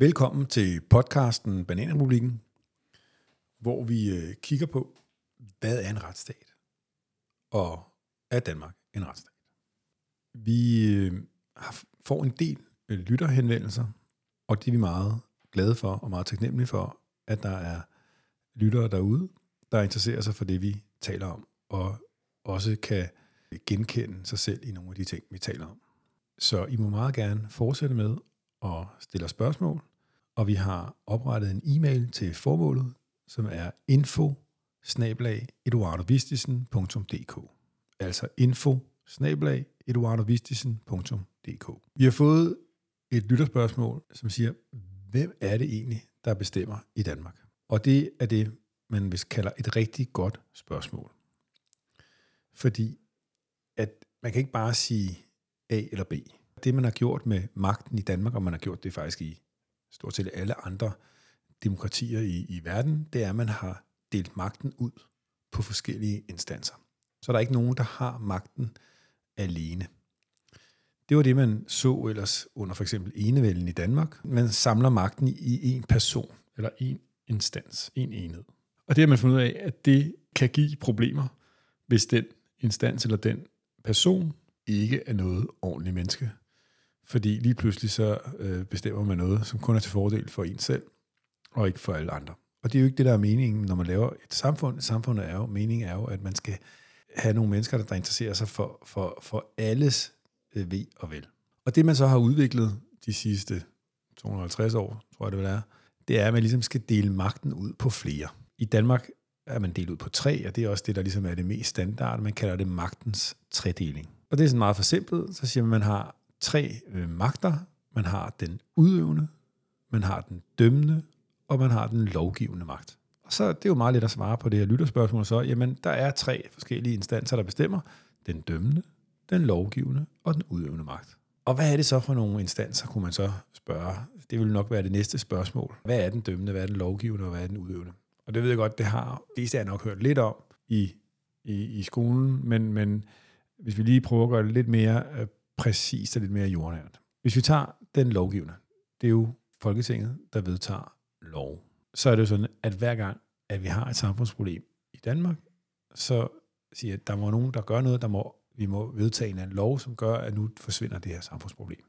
Velkommen til podcasten Bananrepublikken, hvor vi øh, kigger på, hvad er en retsstat, og er Danmark en retsstat? Vi øh, har, får en del øh, lytterhenvendelser, og det er vi meget glade for og meget taknemmelige for, at der er lyttere derude, der interesserer sig for det, vi taler om, og også kan genkende sig selv i nogle af de ting, vi taler om. Så I må meget gerne fortsætte med og stiller spørgsmål, og vi har oprettet en e-mail til formålet, som er info altså info Vi har fået et lytterspørgsmål, som siger, hvem er det egentlig, der bestemmer i Danmark? Og det er det, man hvis kalder et rigtig godt spørgsmål. Fordi at man kan ikke bare sige A eller B. Det, man har gjort med magten i Danmark, og man har gjort det faktisk i stort set alle andre demokratier i, i verden, det er, at man har delt magten ud på forskellige instanser. Så der er ikke nogen, der har magten alene. Det var det, man så ellers under for eksempel enevælden i Danmark. Man samler magten i en person, eller en instans, en enhed. Og det har man fundet ud af, at det kan give problemer, hvis den instans eller den person ikke er noget ordentligt menneske. Fordi lige pludselig så øh, bestemmer man noget, som kun er til fordel for en selv, og ikke for alle andre. Og det er jo ikke det, der er meningen, når man laver et samfund. Samfundet er jo, meningen er jo, at man skal have nogle mennesker, der interesserer sig for, for, for alles øh, ved og vel. Og det, man så har udviklet de sidste 250 år, tror jeg det vil er, det er, at man ligesom skal dele magten ud på flere. I Danmark er man delt ud på tre, og det er også det, der ligesom er det mest standard. Man kalder det magtens tredeling. Og det er sådan meget for simpelt. Så siger man, at man har tre øh, magter. Man har den udøvende, man har den dømmende, og man har den lovgivende magt. Og så det er jo meget let at svare på det her lytterspørgsmål så, jamen der er tre forskellige instanser, der bestemmer. Den dømmende, den lovgivende og den udøvende magt. Og hvad er det så for nogle instanser, kunne man så spørge? Det vil nok være det næste spørgsmål. Hvad er den dømmende, hvad er den lovgivende, og hvad er den udøvende? Og det ved jeg godt, det har det jeg nok hørt lidt om i, i, i skolen, men, men hvis vi lige prøver at gøre det lidt mere øh, præcist og lidt mere jordnært. Hvis vi tager den lovgivende, det er jo Folketinget, der vedtager lov. Så er det jo sådan, at hver gang, at vi har et samfundsproblem i Danmark, så siger at der må nogen, der gør noget, der må, vi må vedtage en anden lov, som gør, at nu forsvinder det her samfundsproblem.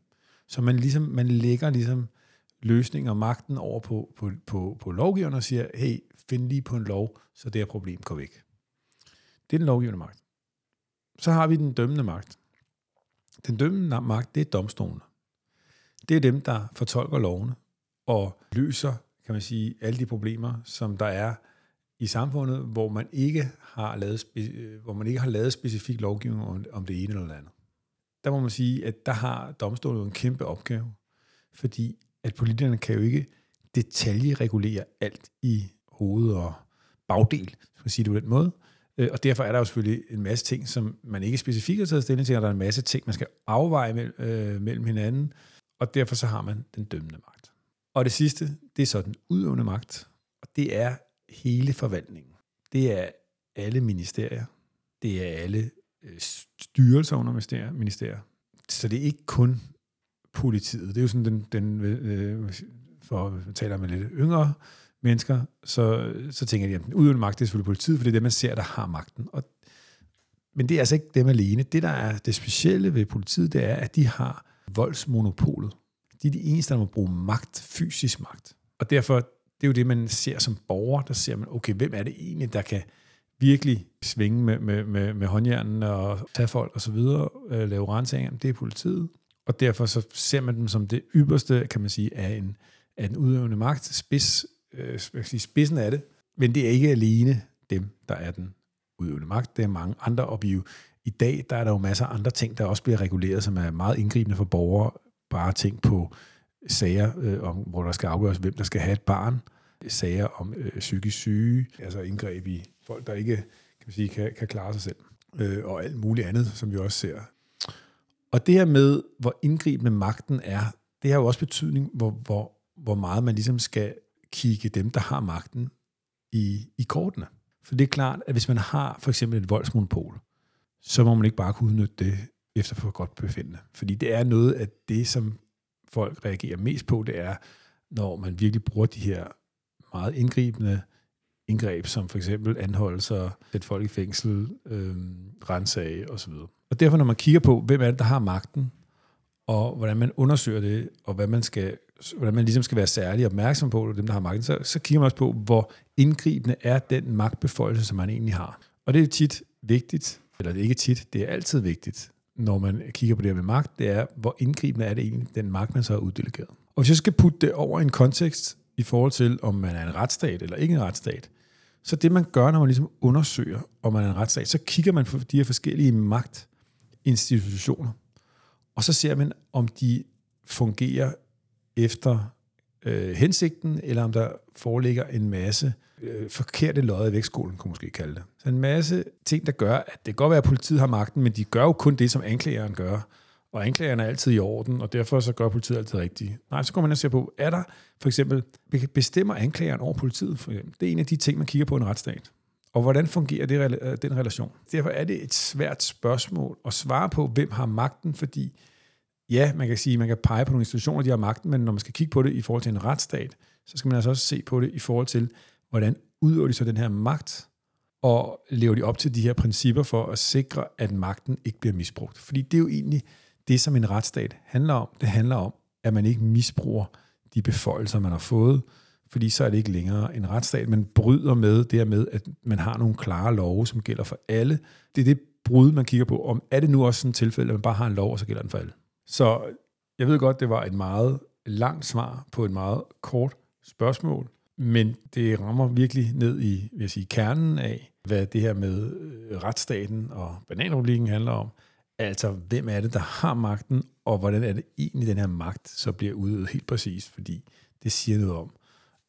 Så man, ligesom, man lægger ligesom løsningen og magten over på, på, på, på lovgiverne og siger, hey, find lige på en lov, så det her problem går væk. Det er den lovgivende magt. Så har vi den dømmende magt. Den dømmende magt, det er domstolen. Det er dem, der fortolker lovene og løser, kan man sige, alle de problemer, som der er i samfundet, hvor man ikke har lavet, øh, hvor man ikke har lavet specifik lovgivning om, om det ene eller det andet. Der må man sige, at der har domstolen en kæmpe opgave, fordi at politikerne kan jo ikke detaljeregulere alt i hoved og bagdel, skal man sige det på den måde. Øh, og derfor er der jo selvfølgelig en masse ting, som man ikke specifikt har taget stilling til, og der er en masse ting, man skal afveje mellem, øh, mellem hinanden, og derfor så har man den dømmende magt. Og det sidste, det er så den udøvende magt, og det er hele forvaltningen. Det er alle ministerier, det er alle øh, styrelser under ministerier, ministerier. Så det er ikke kun politiet. Det er jo sådan den, den øh, øh for at tale med lidt yngre mennesker, så, så tænker de, at den udøvende magt det er selvfølgelig politiet, for det er det, man ser, der har magten. Og, men det er altså ikke dem alene. Det, der er det specielle ved politiet, det er, at de har voldsmonopolet. De er de eneste, der må bruge magt, fysisk magt. Og derfor, det er jo det, man ser som borger, der ser man, okay, hvem er det egentlig, der kan virkelig svinge med, med, med, med håndjernen og tage folk og så videre, øh, lave rensninger, det er politiet. Og derfor så ser man dem som det ypperste, kan man sige, af en, af en udøvende magt, spids, øh, sige, spidsen af det. Men det er ikke alene dem, der er den udøvende magt. Det er mange andre, og vi jo, i dag der er der jo masser af andre ting, der også bliver reguleret, som er meget indgribende for borgere. Bare tænk på øh, sager, øh, om, hvor der skal afgøres, hvem der skal have et barn. Sager om øh, psykisk syge, altså indgreb i folk, der ikke kan, man sige, kan, kan klare sig selv. Øh, og alt muligt andet, som vi også ser. Og det her med, hvor indgribende magten er, det har jo også betydning, hvor, hvor, hvor meget man ligesom skal kigge dem, der har magten, i, i kortene. For det er klart, at hvis man har for eksempel et voldsmonopol, så må man ikke bare kunne udnytte det efter for godt befindende. Fordi det er noget af det, som folk reagerer mest på, det er, når man virkelig bruger de her meget indgribende indgreb, som for eksempel anholdelser, sætte folk i fængsel, øh, rensage osv. Og derfor, når man kigger på, hvem er det, der har magten, og hvordan man undersøger det, og hvad man skal, hvordan man ligesom skal være særlig opmærksom på, dem, der har magten, så, så kigger man også på, hvor indgribende er den magtbeføjelse, som man egentlig har. Og det er tit vigtigt, eller det er ikke tit, det er altid vigtigt, når man kigger på det her med magt, det er, hvor indgribende er det egentlig, den magt, man så har uddelegeret. Og hvis jeg skal putte det over i en kontekst i forhold til, om man er en retsstat eller ikke en retsstat, så det man gør, når man ligesom undersøger, om man er en retsstat, så kigger man på de her forskellige magtinstitutioner, og så ser man, om de fungerer efter øh, hensigten, eller om der foreligger en masse øh, forkerte lodder i vægtskolen, kunne man måske kalde det. Så en masse ting, der gør, at det kan godt være, at politiet har magten, men de gør jo kun det, som anklageren gør. Og anklageren er altid i orden, og derfor så gør politiet altid rigtigt. Nej, så går man og ser på, er der for eksempel, bestemmer anklageren over politiet? For eksempel? Det er en af de ting, man kigger på i en retsstat. Og hvordan fungerer det, den relation? Derfor er det et svært spørgsmål at svare på, hvem har magten, fordi ja, man kan sige, man kan pege på nogle institutioner, de har magten, men når man skal kigge på det i forhold til en retsstat, så skal man altså også se på det i forhold til, hvordan udøver de så den her magt, og lever de op til de her principper for at sikre, at magten ikke bliver misbrugt. Fordi det er jo egentlig det, som en retsstat handler om. Det handler om, at man ikke misbruger de beføjelser, man har fået, fordi så er det ikke længere en retsstat. Man bryder med det med, at man har nogle klare love, som gælder for alle. Det er det brud, man kigger på. Om er det nu også sådan et tilfælde, at man bare har en lov, og så gælder den for alle? Så jeg ved godt, det var et meget langt svar på et meget kort spørgsmål, men det rammer virkelig ned i vil jeg sige, kernen af, hvad det her med øh, retsstaten og bananrepublikken handler om. Altså, hvem er det, der har magten, og hvordan er det egentlig, den her magt så bliver udøvet helt præcis, fordi det siger noget om,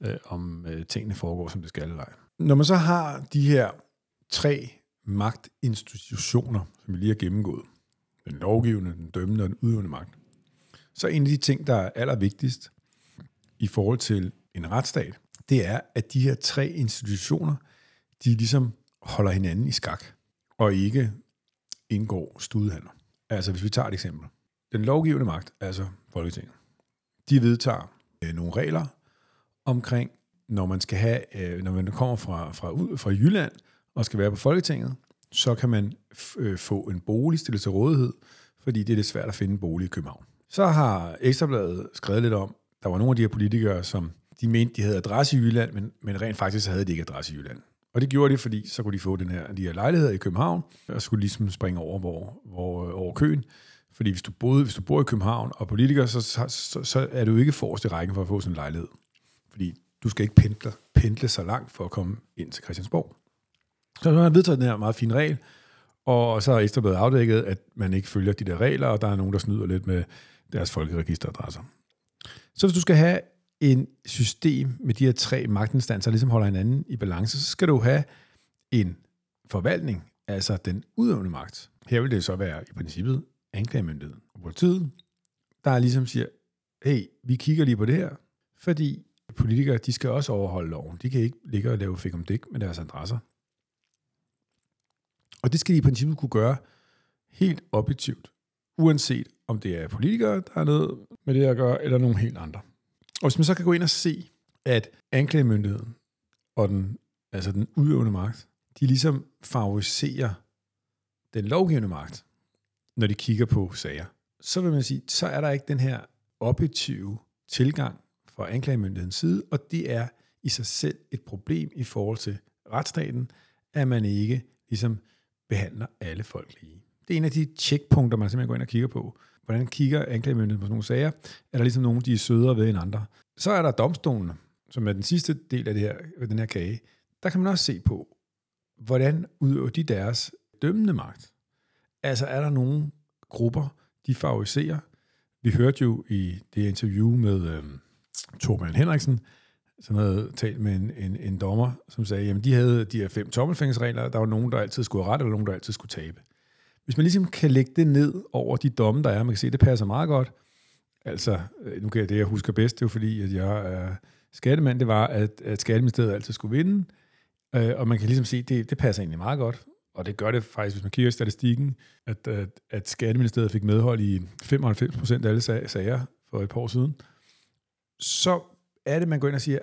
øh, om øh, tingene foregår, som det skal eller ej. Når man så har de her tre magtinstitutioner, som vi lige har gennemgået, den lovgivende, den dømmende og den udøvende magt, så en af de ting, der er allervigtigst i forhold til en retsstat, det er, at de her tre institutioner, de ligesom holder hinanden i skak, og ikke indgår studehandler. Altså hvis vi tager et eksempel. Den lovgivende magt, altså Folketinget, de vedtager øh, nogle regler omkring, når man skal have, øh, når man kommer fra, fra, ud, fra Jylland og skal være på Folketinget, så kan man øh, få en bolig stillet til rådighed, fordi det er lidt svært at finde en bolig i København. Så har Ekstrabladet skrevet lidt om, der var nogle af de her politikere, som de mente, de havde adresse i Jylland, men, men rent faktisk havde de ikke adresse i Jylland. Og det gjorde de, fordi så kunne de få den her, de her lejligheder i København, og skulle ligesom springe over, hvor, hvor, øh, over køen. Fordi hvis du, boede, hvis du bor i København og politiker, så, så, så, så er du ikke forrest i rækken for at få sådan en lejlighed. Fordi du skal ikke pendle, pendle så langt for at komme ind til Christiansborg. Så man har vedtaget den her meget fine regel, og så er Ekstra blevet afdækket, at man ikke følger de der regler, og der er nogen, der snyder lidt med deres folkeregisteradresser. Så hvis du skal have en system med de her tre magtinstanser, ligesom holder hinanden i balance, så skal du have en forvaltning, altså den udøvende magt. Her vil det så være i princippet anklagemyndigheden og politiet, der ligesom siger, hey, vi kigger lige på det her, fordi politikere, de skal også overholde loven. De kan ikke ligge og lave fik om dæk med deres adresser. Og det skal de i princippet kunne gøre helt objektivt, uanset om det er politikere, der er noget med det at gøre, eller nogen helt andre. Og hvis man så kan gå ind og se, at anklagemyndigheden og den, altså den udøvende magt, de ligesom favoriserer den lovgivende magt, når de kigger på sager, så vil man sige, så er der ikke den her objektive tilgang fra anklagemyndighedens side, og det er i sig selv et problem i forhold til retsstaten, at man ikke ligesom behandler alle folk lige. Det er en af de checkpunkter, man simpelthen går ind og kigger på. Hvordan kigger anklagemyndigheden på sådan nogle sager? Er der ligesom nogen, de er sødere ved end andre? Så er der domstolen, som er den sidste del af det her, den her kage. Der kan man også se på, hvordan udøver de deres dømmende magt. Altså er der nogle grupper, de favoriserer. Vi hørte jo i det interview med øh, Torben Henriksen, som havde talt med en, en, en dommer, som sagde, jamen de havde de her fem tommelfingersregler, der var nogen, der altid skulle have ret, og nogen, der altid skulle tabe. Hvis man ligesom kan lægge det ned over de domme, der er, man kan se, at det passer meget godt. Altså, øh, nu kan jeg det, jeg husker bedst, det er jo fordi, at jeg er skattemand, det var, at, at Skatteministeriet altid skulle vinde, øh, og man kan ligesom se, at det, det passer egentlig meget godt. Og det gør det faktisk, hvis man kigger i statistikken, at, at, at Skatteministeriet fik medhold i 95 procent af alle sager for et par år siden. Så er det, man går ind og siger,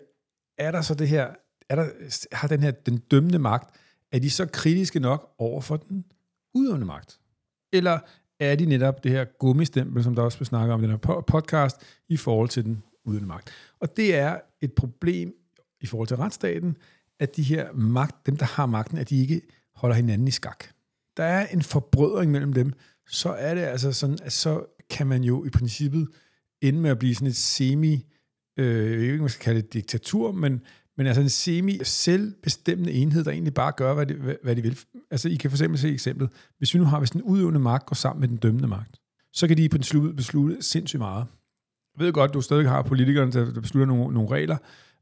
er der så det her, er der, har den her, den dømmende magt, er de så kritiske nok over for den udøvende magt? Eller er de netop det her gummistempel, som der også blev snakket om i den her podcast, i forhold til den udøvende magt? Og det er et problem i forhold til retsstaten, at de her magt, dem der har magten, at de ikke holder hinanden i skak. Der er en forbrødring mellem dem, så er det altså sådan, at så kan man jo i princippet ende med at blive sådan et semi, øh, jeg ved ikke, man skal kalde det diktatur, men, men altså en semi-selvbestemmende enhed, der egentlig bare gør, hvad de, hvad, hvad de vil. Altså, I kan for eksempel se eksemplet. Hvis vi nu har, hvis den udøvende magt går sammen med den dømmende magt, så kan de på princippet beslutte sindssygt meget. Jeg ved godt, du stadig har politikerne, der beslutter nogle, nogle regler,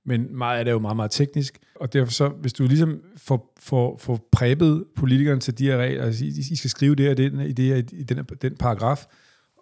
men meget af det er jo meget, meget teknisk, og derfor så, hvis du ligesom får, får, får præbet politikerne til de her regler, altså I, skal skrive det her, det, i, det her, i den, den paragraf,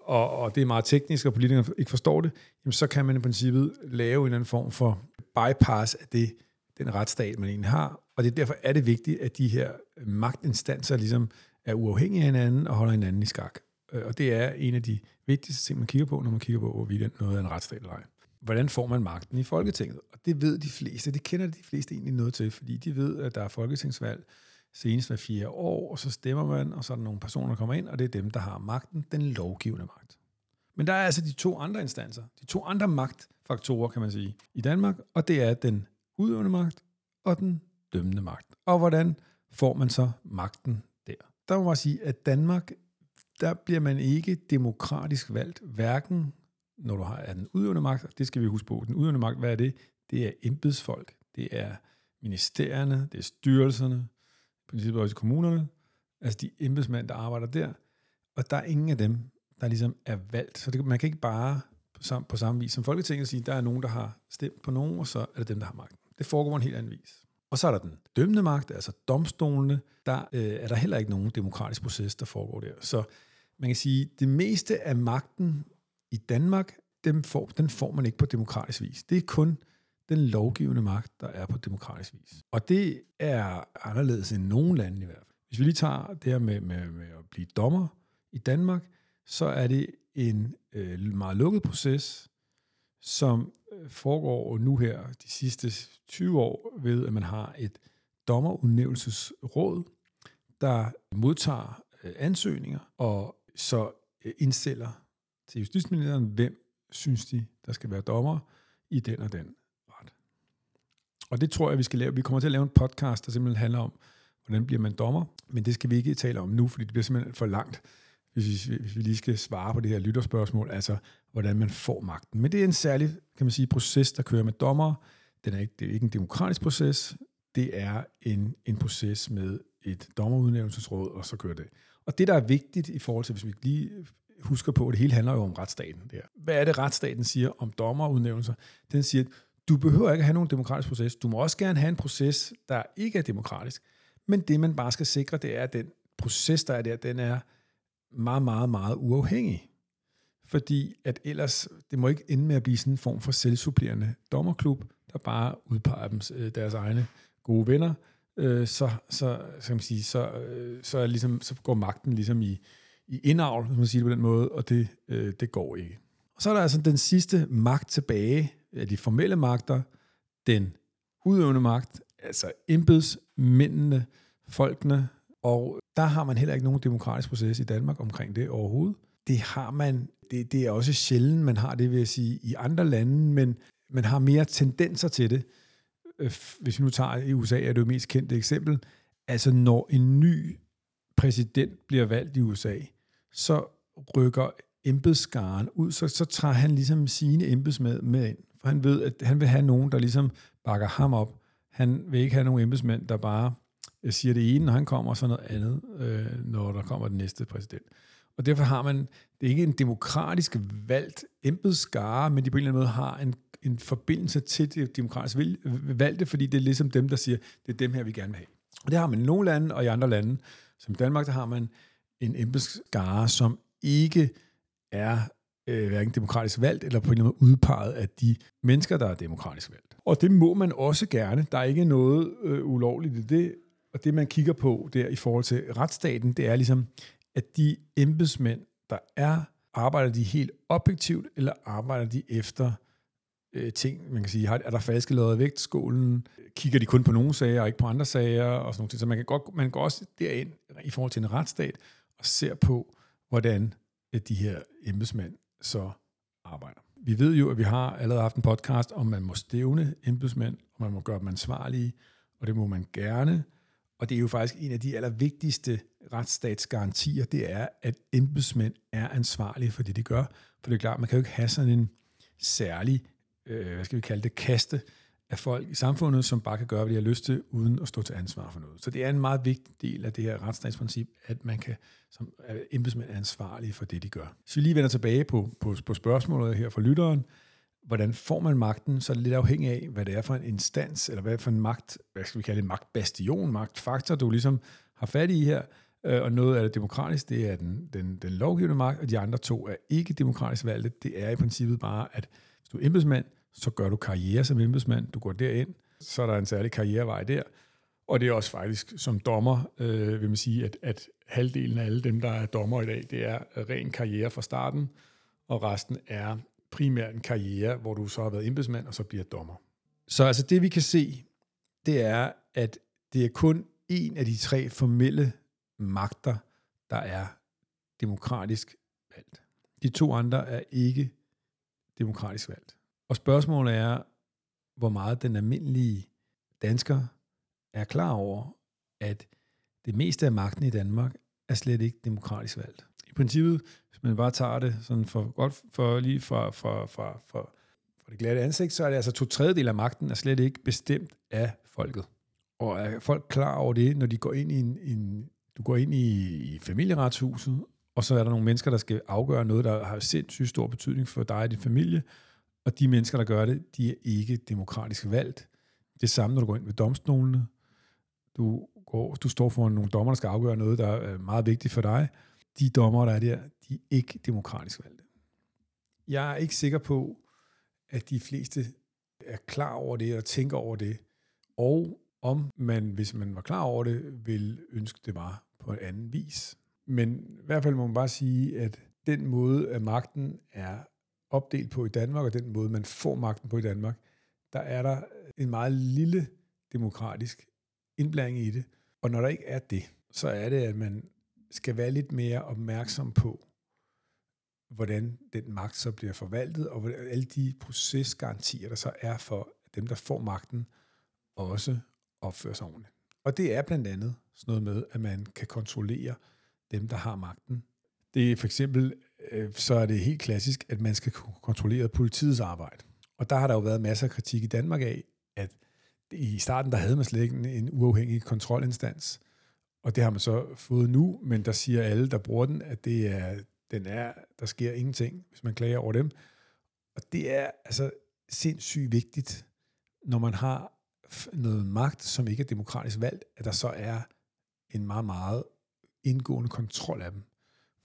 og, og det er meget teknisk, og politikerne ikke forstår det, jamen så kan man i princippet lave en eller anden form for bypass af det, den retsstat, man egentlig har. Og det, derfor er det vigtigt, at de her magtinstanser ligesom er uafhængige af hinanden og holder hinanden i skak. Øh, og det er en af de vigtigste ting, man kigger på, når man kigger på, hvorvidt noget er en retsstat eller ej. Hvordan får man magten i Folketinget? Og det ved de fleste, det kender de fleste egentlig noget til, fordi de ved, at der er folketingsvalg senest hver fire år, og så stemmer man, og så er der nogle personer, der kommer ind, og det er dem, der har magten, den lovgivende magt. Men der er altså de to andre instanser, de to andre magtfaktorer, kan man sige, i Danmark, og det er den udøvende magt og den dømmende magt. Og hvordan får man så magten der? Der må man sige, at Danmark, der bliver man ikke demokratisk valgt, hverken når du har den udøvende magt, det skal vi huske på. Den udøvende magt, hvad er det? Det er embedsfolk, det er ministerierne, det er styrelserne, princippet også kommunerne, altså de embedsmænd, der arbejder der, og der er ingen af dem, der ligesom er valgt. Så det, man kan ikke bare på samme, på samme vis som Folketinget sige, der er nogen, der har stemt på nogen, og så er det dem, der har magten. Det foregår en helt anden vis. Og så er der den dømmende magt, altså domstolene. Der øh, er der heller ikke nogen demokratisk proces, der foregår der. Så man kan sige, det meste af magten i Danmark, dem får, den får man ikke på demokratisk vis. Det er kun den lovgivende magt, der er på demokratisk vis. Og det er anderledes end nogen lande i hvert fald. Hvis vi lige tager det her med, med, med at blive dommer i Danmark, så er det en øh, meget lukket proces, som øh, foregår nu her de sidste 20 år ved, at man har et dommerudnævnelsesråd, der modtager øh, ansøgninger og øh, så øh, indstiller til justitsministeren, hvem synes de, der skal være dommer i den og den. Og det tror jeg, vi skal lave. Vi kommer til at lave en podcast, der simpelthen handler om, hvordan bliver man dommer, men det skal vi ikke tale om nu, fordi det bliver simpelthen for langt, hvis vi, hvis vi lige skal svare på det her lytterspørgsmål, altså hvordan man får magten. Men det er en særlig, kan man sige, proces, der kører med dommer. Den er ikke, det er ikke en demokratisk proces, det er en, en proces med et dommerudnævnelsesråd, og så kører det. Og det, der er vigtigt i forhold til, hvis vi lige husker på, at det hele handler jo om retsstaten. Der. Hvad er det, retsstaten siger om dommerudnævnelser? Den siger, at du behøver ikke at have nogen demokratisk proces. Du må også gerne have en proces, der ikke er demokratisk. Men det, man bare skal sikre, det er, at den proces, der er der, den er meget, meget, meget uafhængig. Fordi at ellers, det må ikke ende med at blive sådan en form for selvsupplerende dommerklub, der bare udpeger dem øh, deres egne gode venner, øh, så, så, kan man sige, så, øh, så, er ligesom, så går magten ligesom i, i indavl, hvis man siger det på den måde, og det, øh, det går ikke. Og så er der altså den sidste magt tilbage, af de formelle magter, den udøvende magt, altså embedsmændene, folkene, og der har man heller ikke nogen demokratisk proces i Danmark omkring det overhovedet. Det har man, det, det er også sjældent, man har det, vil jeg sige, i andre lande, men man har mere tendenser til det. Øh, hvis vi nu tager i USA, er det jo mest kendte eksempel. Altså når en ny præsident bliver valgt i USA, så rykker embedsskaren ud, så, så tager han ligesom sine embedsmænd med ind. For han ved, at han vil have nogen, der ligesom bakker ham op. Han vil ikke have nogen embedsmænd, der bare øh, siger det ene, når han kommer, og så noget andet, øh, når der kommer den næste præsident. Og derfor har man, det er ikke en demokratisk valgt embedsskare, men de på en eller anden måde har en, en forbindelse til det demokratisk valgte, fordi det er ligesom dem, der siger, det er dem her, vi gerne vil have. Og det har man i nogle lande, og i andre lande, som Danmark, der har man en embedsskare, som ikke er øh, hverken demokratisk valgt, eller på en eller anden måde udpeget af de mennesker, der er demokratisk valgt. Og det må man også gerne. Der er ikke noget øh, ulovligt i det. Og det, man kigger på der i forhold til retsstaten, det er ligesom, at de embedsmænd, der er, arbejder de helt objektivt, eller arbejder de efter øh, ting. Man kan sige, har, er der falske lodder i vægtskålen? Kigger de kun på nogle sager og ikke på andre sager? Og sådan noget. Så man kan, godt, man går også derind i forhold til en retsstat og ser på, hvordan øh, de her embedsmænd så arbejder. Vi ved jo, at vi har allerede haft en podcast, om man må stævne embedsmænd, og man må gøre dem ansvarlige, og det må man gerne. Og det er jo faktisk en af de allervigtigste retsstatsgarantier, det er, at embedsmænd er ansvarlige for det, de gør. For det er klart, man kan jo ikke have sådan en særlig, øh, hvad skal vi kalde det, kaste af folk i samfundet, som bare kan gøre, hvad de har lyst til, uden at stå til ansvar for noget. Så det er en meget vigtig del af det her retsstatsprincip, at man kan, som embedsmænd er ansvarlige for det, de gør. Så vi lige vender tilbage på, på, på spørgsmålet her fra lytteren, hvordan får man magten, så er det lidt afhængig af, hvad det er for en instans, eller hvad for en magt, hvad skal vi kalde det, magtbastion, magtfaktor, du ligesom har fat i her, øh, og noget af det demokratisk, det er den, den, den lovgivende magt, og de andre to er ikke demokratisk valgte. Det er i princippet bare, at hvis du er embedsmand, så gør du karriere som embedsmand, du går derind, så er der en særlig karrierevej der, og det er også faktisk som dommer, øh, vil man sige, at, at halvdelen af alle dem, der er dommer i dag, det er ren karriere fra starten, og resten er primært en karriere, hvor du så har været embedsmand, og så bliver dommer. Så altså det, vi kan se, det er, at det er kun en af de tre formelle magter, der er demokratisk valgt. De to andre er ikke demokratisk valgt. Og spørgsmålet er, hvor meget den almindelige dansker er klar over, at det meste af magten i Danmark er slet ikke demokratisk valgt. I princippet, hvis man bare tager det sådan for godt for lige fra, fra, fra, fra, fra det glatte ansigt, så er det altså to tredjedel af magten er slet ikke bestemt af folket. Og er folk klar over det, når de går ind i en, en du går ind i, i familieretshuset, og så er der nogle mennesker, der skal afgøre noget, der har sindssygt stor betydning for dig og din familie, og de mennesker, der gør det, de er ikke demokratisk valgt. Det samme, når du går ind ved domstolene. Du, går, du står for nogle dommer, der skal afgøre noget, der er meget vigtigt for dig. De dommer, der er der, de er ikke demokratisk valgte. Jeg er ikke sikker på, at de fleste er klar over det, og tænker over det, og om man, hvis man var klar over det, vil ønske det var på en anden vis. Men i hvert fald må man bare sige, at den måde, at magten er opdelt på i Danmark, og den måde, man får magten på i Danmark, der er der en meget lille demokratisk indblanding i det. Og når der ikke er det, så er det, at man skal være lidt mere opmærksom på, hvordan den magt så bliver forvaltet, og alle de procesgarantier, der så er for dem, der får magten, også opfører sig ordentligt. Og det er blandt andet sådan noget med, at man kan kontrollere dem, der har magten. Det er for eksempel, øh, så er det helt klassisk, at man skal kunne kontrollere politiets arbejde. Og der har der jo været masser af kritik i Danmark af, at i starten der havde man slet ikke en uafhængig kontrolinstans, og det har man så fået nu, men der siger alle, der bruger den, at det er, den er, der sker ingenting, hvis man klager over dem. Og det er altså sindssygt vigtigt, når man har noget magt, som ikke er demokratisk valgt, at der så er en meget, meget indgående kontrol af dem.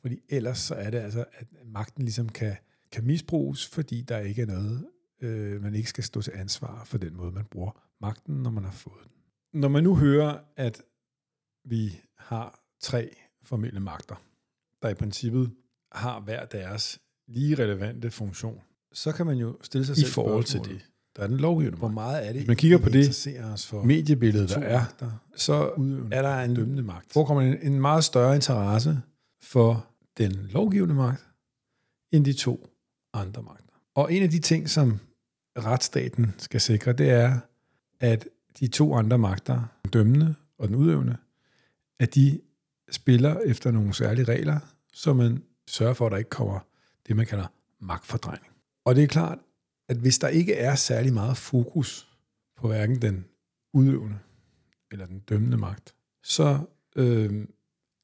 Fordi ellers så er det altså, at magten ligesom kan, kan misbruges, fordi der ikke er noget, øh, man ikke skal stå til ansvar for den måde, man bruger magten, når man har fået den. Når man nu hører, at vi har tre formelle magter, der i princippet har hver deres lige relevante funktion, så kan man jo stille sig I selv forhold til det. Der er den lovgivende Hvor meget er det, Hvis man kigger på det os for Mediebilledet, der er, magter, så udøvende er der en, dømmende magt. forekommer en, en meget større interesse for den lovgivende magt, end de to andre magter. Og en af de ting, som retsstaten skal sikre, det er, at de to andre magter, den dømmende og den udøvende, at de spiller efter nogle særlige regler, så man sørger for, at der ikke kommer det, man kalder magtfordrejning. Og det er klart, at hvis der ikke er særlig meget fokus på hverken den udøvende eller den dømmende magt, så øh,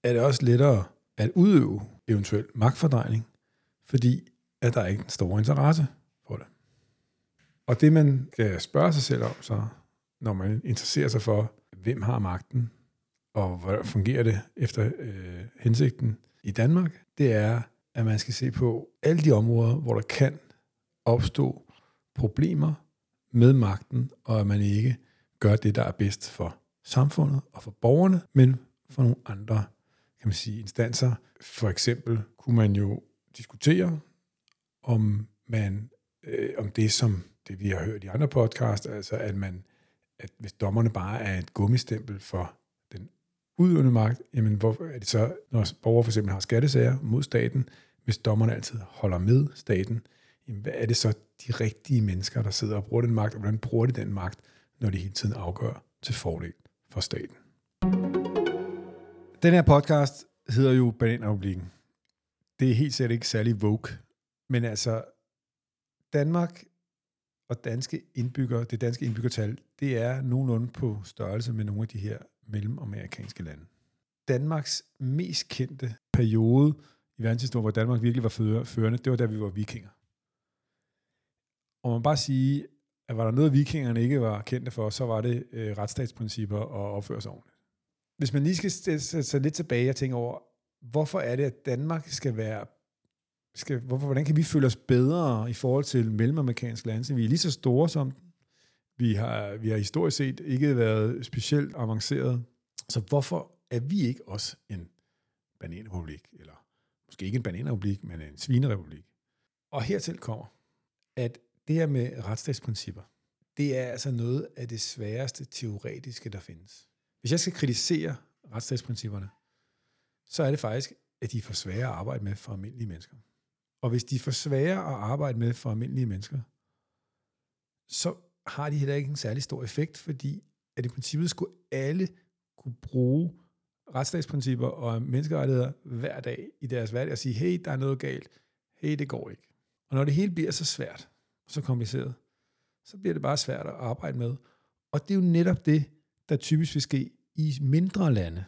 er det også lettere at udøve eventuel magtfordrejning, fordi at der ikke er en stor interesse for det. Og det man kan spørge sig selv om, så, når man interesserer sig for, hvem har magten, og hvordan fungerer det efter øh, hensigten i Danmark, det er, at man skal se på alle de områder, hvor der kan opstå problemer med magten, og at man ikke gør det, der er bedst for samfundet og for borgerne, men for nogle andre kan man sige, instanser. For eksempel kunne man jo diskutere, om man øh, om det, som det vi har hørt i andre podcast, altså at man, at hvis dommerne bare er et gummistempel for den udøvende magt, jamen hvor er det så, når borgere for eksempel har skattesager mod staten, hvis dommerne altid holder med staten, jamen hvad er det så de rigtige mennesker, der sidder og bruger den magt, og hvordan bruger de den magt, når de hele tiden afgør til fordel for staten. Den her podcast hedder jo Bananrepublikken. Det er helt sikkert ikke særlig vogue, men altså Danmark og danske indbyggere, det danske indbyggertal, det er nogenlunde på størrelse med nogle af de her mellemamerikanske lande. Danmarks mest kendte periode i verdenshistorien, hvor Danmark virkelig var førende, det var da vi var vikinger. Og man bare sige, at var der noget, vikingerne ikke var kendte for, så var det øh, retsstatsprincipper og opførselsordentligt. Hvis man lige skal sætte sig lidt tilbage og tænke over, hvorfor er det, at Danmark skal være skal, hvorfor, hvordan kan vi føle os bedre i forhold til mellemamerikanske lande? Vi er lige så store som den. Vi har, vi har historisk set ikke været specielt avanceret. Så hvorfor er vi ikke også en bananrepublik? Eller måske ikke en bananrepublik, men en svinerepublik. Og hertil kommer, at det her med retsstatsprincipper, det er altså noget af det sværeste teoretiske, der findes. Hvis jeg skal kritisere retsstatsprincipperne, så er det faktisk, at de er for svære at arbejde med for almindelige mennesker. Og hvis de er for svære at arbejde med for almindelige mennesker, så har de heller ikke en særlig stor effekt, fordi at i princippet skulle alle kunne bruge retsstatsprincipper og menneskerettigheder hver dag i deres hverdag og sige, hey, der er noget galt. Hey, det går ikke. Og når det hele bliver så svært, så kompliceret, så bliver det bare svært at arbejde med. Og det er jo netop det, der typisk vil ske i mindre lande.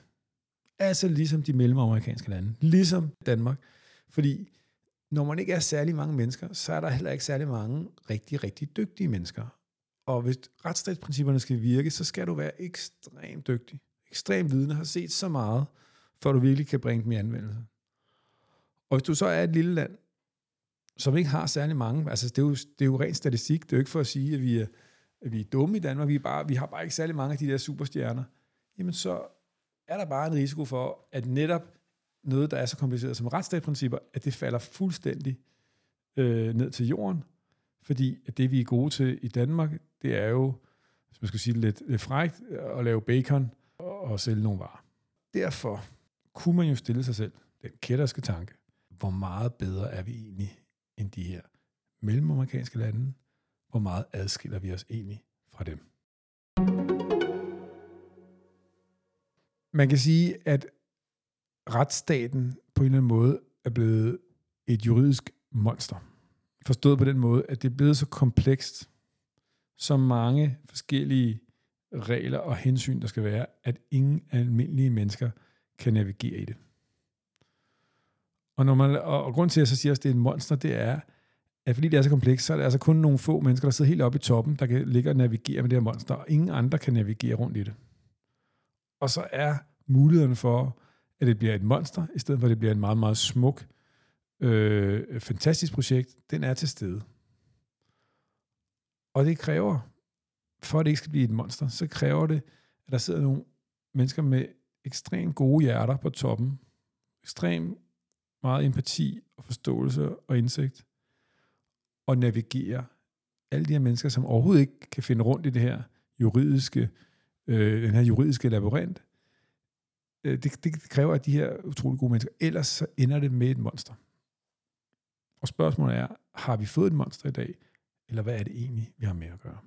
Altså ligesom de mellemamerikanske lande, ligesom Danmark. Fordi når man ikke er særlig mange mennesker, så er der heller ikke særlig mange rigtig, rigtig dygtige mennesker. Og hvis retsstatsprincipperne skal virke, så skal du være ekstremt dygtig, ekstremt vidende, har set så meget, for du virkelig kan bringe dem i anvendelse. Og hvis du så er et lille land, som ikke har særlig mange, altså det er jo, det er jo ren statistik, det er jo ikke for at sige, at vi er, at vi er dumme i Danmark, vi, er bare, vi har bare ikke særlig mange af de der superstjerner, jamen så er der bare en risiko for, at netop noget, der er så kompliceret som retsstatsprincipper, at det falder fuldstændig øh, ned til jorden, fordi at det, vi er gode til i Danmark, det er jo, hvis man skal sige det lidt, lidt frægt, at lave bacon og, og sælge nogle varer. Derfor kunne man jo stille sig selv den kætterske tanke, hvor meget bedre er vi egentlig end de her mellemamerikanske lande? Hvor meget adskiller vi os egentlig fra dem? Man kan sige, at retsstaten på en eller anden måde er blevet et juridisk monster. Forstået på den måde, at det er blevet så komplekst, så mange forskellige regler og hensyn, der skal være, at ingen almindelige mennesker kan navigere i det. Og, når man, og, og grund til, at jeg så siger, at det er et monster, det er, at fordi det er så komplekst, så er det altså kun nogle få mennesker, der sidder helt oppe i toppen, der kan ligge og navigere med det her monster, og ingen andre kan navigere rundt i det. Og så er mulighederne for, at det bliver et monster, i stedet for at det bliver en meget, meget smuk, øh, fantastisk projekt, den er til stede. Og det kræver, for at det ikke skal blive et monster, så kræver det, at der sidder nogle mennesker med ekstremt gode hjerter på toppen, ekstremt meget empati og forståelse og indsigt, og navigere alle de her mennesker, som overhovedet ikke kan finde rundt i det her juridiske, øh, den her juridiske labyrint, øh, det, det kræver, at de her utrolig gode mennesker, ellers så ender det med et monster. Og spørgsmålet er, har vi fået et monster i dag, eller hvad er det egentlig, vi har med at gøre?